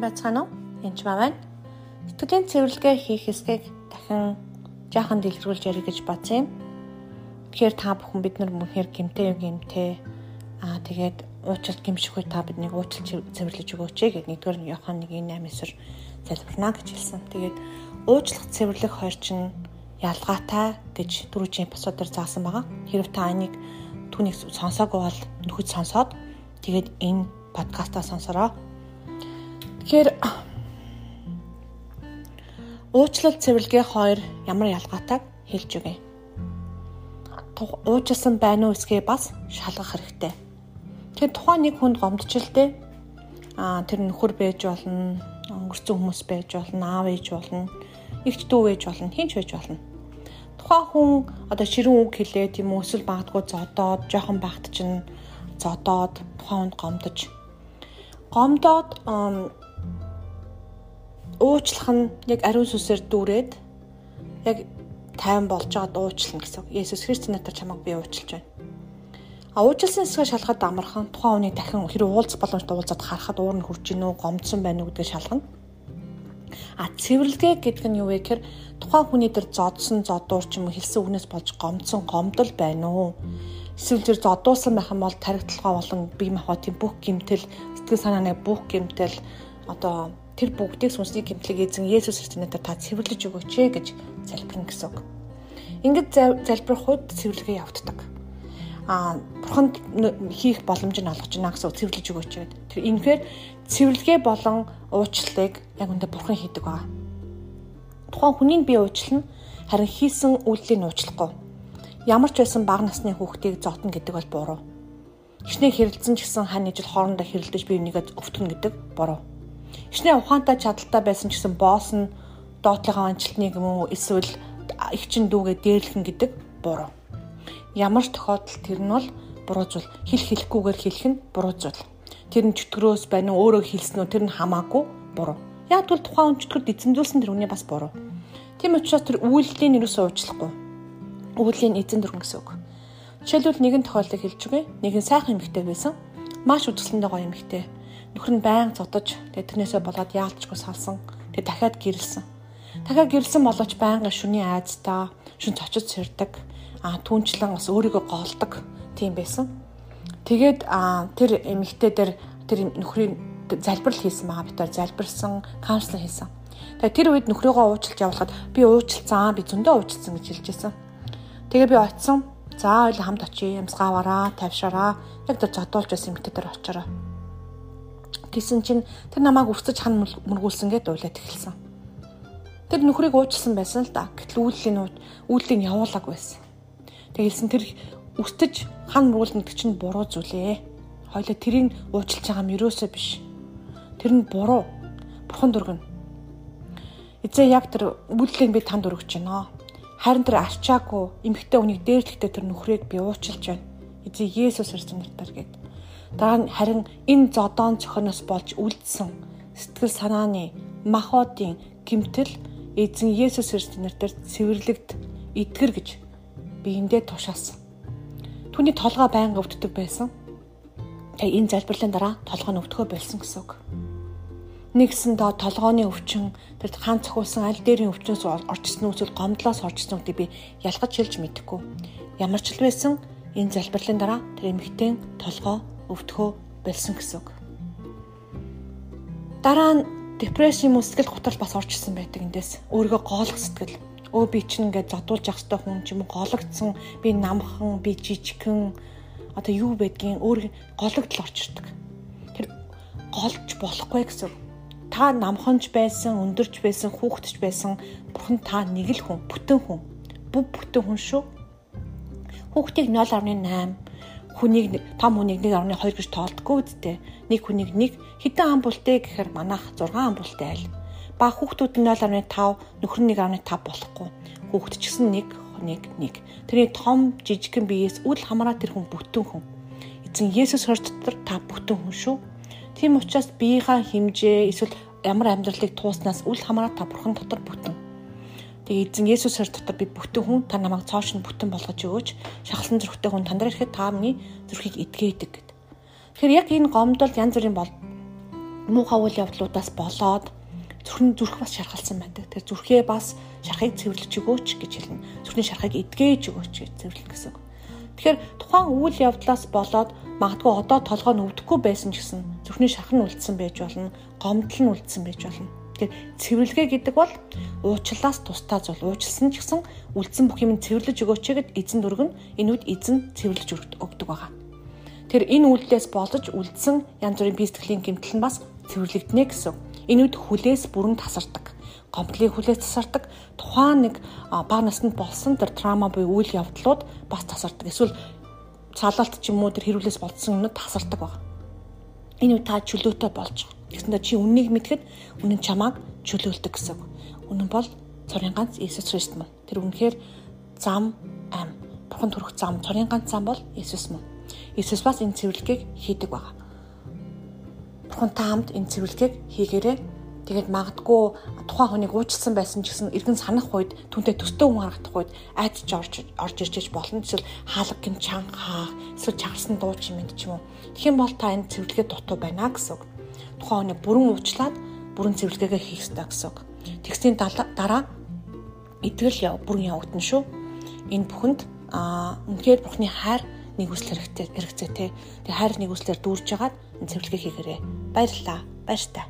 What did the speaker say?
сайн байцгаана уу? Энд маа байна. Сэтгэлийн цэвэрлэгээ хийх хэсгийг дахин жаахан дэлгэрүүлж ярих гэж бодсон юм. Тэгэхээр та бүхэн бид нар мөнхээр гимтэй юм гимтэй аа тэгээд уучлалт гимшихгүй та биднийг уучлалт цэвэрлэж өгөөч гэд нэгдүгээр нь Иохан 1:8-ээр залбирна гэж хэлсэн. Тэгээд уучлах цэвэрлэх хоёр чинь ялгаатай гэж дөрвжийн босоод заасан байгаа. Хэрв та энийг түүнийг сонсоогүй бол нөхөд сонсоод тэгээд энэ подкастаа сонсороо Тэгэхээр уучлал цэвэрлэгээ хоёр ямар ялгаатай хэлж өгье. Уучлсан байна уу эсгээ бас шалгах хэрэгтэй. Тэгэхээр тухайн нэг хүнд гомдчихлээ. Аа тэр нөхөр байж болно, өнгөрцөн хүмүүс байж болно, аав ээж болно, эгч дүү байж болно, хинч байж болно. Тухайн хүн одоо ширүүн үг хэлээ тийм үү эсвэл магадгүй зодоод, жоохон багт чинь зодоод тухайн хүнд гомдож гомдоод уучлах нь яг ариун сүсээр дүүрээд яг тайван болж байгаад уучлана гэсэн. Есүс Христос надад чамайг би уучлж байна. А уучлсан хэсгээ шалгахад амархан тухайн хүний дахин хэрэг уулз боломжтой уулзаад харахад уур нь хурж гинөө гомдсон байна уу гэдгийг шалгана. А цэвэрлэгээ гэдэг нь юу вэ гэхээр тухайн хүний дээр зодсон зодуур ч юм уу хэлсэн үгнээс болж гомдсон гомдол байна уу? Эсвэл зэр зодуусан байх юм бол таригдлага болон бие махбодын бүх гэмтэл сэтгэл санааны бүх гэмтэл одоо тэр бүгдийг сүнсний гимтлэг эзэн Есүс Христосийн нэрээр та цэвэрлэж өгөөч ээ гэж залбирна гэсэн үг. Ингээд залбирх үед цэвэрлэгээ явагддаг. Аа бурханд хийх боломж нь олгож байна гэсэн цэвэрлэж өгөөч гэдэг. Тэр инхээр цэвэрлэгээ болон уучлалыг яг үндэ бурхан хийдэг байгаа. Тухайн хүнийг би уучлана харин хийсэн үйлдэлийг уучлахгүй. Ямар ч байсан бага насны хүүхдийг зотно гэдэг бол буруу. Эхнээ хэрэлдсэн ч гэсэн хань ижил хоорондоо хэрэлдэж би энийгээ өвтгөн гэдэг буруу Ичнээ ухаантай чадaltaй байсан ч гэсэн босс нь доотлогоо анчлтныг юм уу эсвэл их чин дүүгээ дээрлэх гэдэг буруу. Ямар ч тохиолдолд тэр нь бол буруу зүйл. Хэл хэлэхгүйгээр хэлэх нь буруу зүйл. Тэр нь чөтгөрөөс байна уу өөрөө хэлсэн үү тэр нь хамаагүй буруу. Яг бол тухайн хүн чөтгөрд эзэмдүүлсэн тэр хүний бас буруу. Тийм учраас тэр үйлдэлийн нэрөөсөө уучлахгүй. Үйлдлийн эзэн дөрвөн гэсэн үг. Жишээлбэл нэгэн тохиолдолд хэлж өгье. Нэгэн сайхан эмэгтэй байсан. Маш үзэсгэлэнтэй гоё эмэгтэй Нөхөр нь байн зодож тэгээ тэрнээсээ болоод яалтчгүй салсан. Тэгээ дахиад гэрэлсэн. Дахиад гэрэлсэн болооч байнга шүний айцтаа шүн цочод сэрдэг. Аа түүнчлэн бас өөрийгөө голдог тийм байсан. Тэгээд тэр эмэгтэй дээр тэр нөхрийн залбирал хийсэн байгаа бид нар залбирсан, каунслинг хийсэн. Тэгээ тэр үед нөхрийгөө уучлж явуулахад би уучлцсан, би зөндөө уучлсан гэж хэлжсэн. Тэгээ би очисон. За ойлоо хамт очие, ямсгаавараа, тавьшаараа. Яг тэр зодуулж байсан эмэгтэй дээр очиороо Тэсэн чинь тэр намайг үрсэж хан мөргүүлсэн гэдээ уйлаад эхэлсэн. Тэр нөхрийг уучлсан байсан л да. Гэтэл үйллийн үйллийн явуулаг байсан. Тэгэлсэн тэр үртэж хан мөргүүлнэ гэдэг чинь буруу зүйлээ. Хойло тэрийг уучлж байгаа юм ерөөсөө биш. Тэр нь буруу. Бурхан дүргэн. Эзээ яг тэр үйлдэлийг би танд өргөж байна. Харин тэр арчаагүй эмгхтэй үнийг дээрлэхдээ тэр нөхрийг би уучлж байна. Эзээ Есүс Христос нэрээр гээд Дараа нь харин энэ зодоон цохиноос болж үлдсэн сэтгэл санааны махуудын гимтэл эзэн Есүс Христосийн нэрээр цэвэрлэгд итгэр гэж биендээ тушаасан. Түүний толгой байнга өвддөг байсан. Тэгээ энэ залбирлын дараа толгой нь өвдөхөө болсон гэсэн үг. Нэгсэн доо толгооны өвчин тэр хаан цохиулсан аль дээрийн өвчнөөс орчсон үэсвэл гомдлоос орчсон гэдгийг би ялгаж хэлж мэдэхгүй. Ямар ч л байсан энэ залбирлын дараа тэр эмэгтэй толгоо өвдөхөө болсон гэсэн үг. Дараа нь депресс юм уу сэтгэл готрол бас орчихсон байдаг эндээс. Өөрийгөө гоолох сэтгэл. Өө би чинь ингээд задуулж явах хэрэгтэй хүн ч юм уу гологдсон, би намхан, би жижигхэн одоо юу байдгийг өөр гологдол орчирдаг. Тэр голж болохгүй гэсэн. Та намханж байсан, өндөрч байсан, хүүхдч байсан бурхан та нэг л хүн, бүтэн хүн. Бүв бүтэн хүн шүү. Хүүхдийг 0.8 хүнийг том хүнийг 1.2 гэж тоолдоггүй үсттэй. Нэг хүнийг нэг хэдэн амбултэй гэхээр манайх 6 амбултай айл. Ба хүүхдүүд нь 0.5 нөхөр нь 1.5 болохгүй. Хүүхд ч гэсэн 1 нэг нэг. Тэрний том жижигхэн биеэс үл хамааран тэр хүн бүтэн хүн. Эзэн Есүс Христ дотор та бүтэн хүн шүү. Тийм учраас биеийнхаа хэмжээ эсвэл ямар амьдралыг тууснаас үл хамааран та бурхан дотор бүтэн. Тэгээ эзэн Есүс хэр дотор би бүтэн хүн та намайг цоош нь бүтэн болгож өгөөч. Шахалсан зүрхтэй хүн тандраа ирэхэд та миний зүрхийг эдгээдэг гэд. Тэгэхээр яг энэ гомдол янз бүрийн бол муухай үйл явдлуудаас болоод зүрхэн зүрх бас шархалсан байдаг. Тэр зүрхээ бас шархыг цэвэрлэж өгөөч гэж хэлнэ. Зүрхний шархыг эдгэж өгөөч гэж цэвэрлэн гэсэн. Тэгэхээр тухайн үйл явдлаас болоод магадгүй одоо толгой нь өвдөхгүй байсан ч гэсэн зүрхний шарх нь үлдсэн байж болно, гомдол нь үлдсэн байж болно. Тэгэхээр цэвэрлэгээ гэдэг бол уучлалаас тустай зүйл. Уучлсан ч гэсэн үлдсэн бүх юм цэвэрлэж өгөөч гэд эзэн дүргэн энэ үед эзэн цэвэрлэж өгдөг байгаа. Тэр энэ үйлдэлээс болж үлдсэн янз бүрийн бие сэтгэлийн гэмтэл нь бас цэвэрлэгдэнэ гэсэн. Энэ үед хүлээс бүрэн тасардаг. Гомдлын хүлээс тасардаг. Тухайн нэг бага наснд болсон тэр трама буюу үйл явдлууд бас тасардаг. Эсвэл цаалалт ч юм уу тэр хэрүүлээс болдсон юмнууд тасардаг баг. Энэ үед та чөлөөтэй болж байгаа. Тэгсэндээ чи үннийг мэдхэд үнэн чамааг чөлөөлдөг гэсэн. Үнэн бол цорын ганц Иесус Христ мөн. Тэр үнэхээр зам ам. Бурхан төрөх зам, цорын ганц зам бол Иесус мөн. Иесус бас энэ цэвэрлэгийг хийдэг байгаа бурхантай хамт энэ цэвэрлэгийг хийгээрэй. Тэгээд магадгүй тухайн хүнийг уучлсан байсан ч гэсэн эргэн санах үед түнтэй төстэй хүн харагдах үед айдж орж орж ирж болно. Эсвэл хаалга гин чанга эсвэл чагарсан дуу чимэд ч юм уу. Тэгэх юм бол та энэ цэвэрлэгээ дутуу байна гэсэн үг. Тухайн хүнийг бүрэн уучлаад бүрэн цэвэрлэгээ хийх ёстой гэсэн. Тэгсний дараа итгэл яв бүрэн явагдана шүү. Энэ бүхэнд аа үнэхээр Бурхны хайр нэгүсэл хэрэгтэй хэрэгцээтэй. Тэгээ хайр нэгүслэр дүүрж жагаад цэвэрлэгээ хийгээрэй. Баярлалаа. Баяр таа.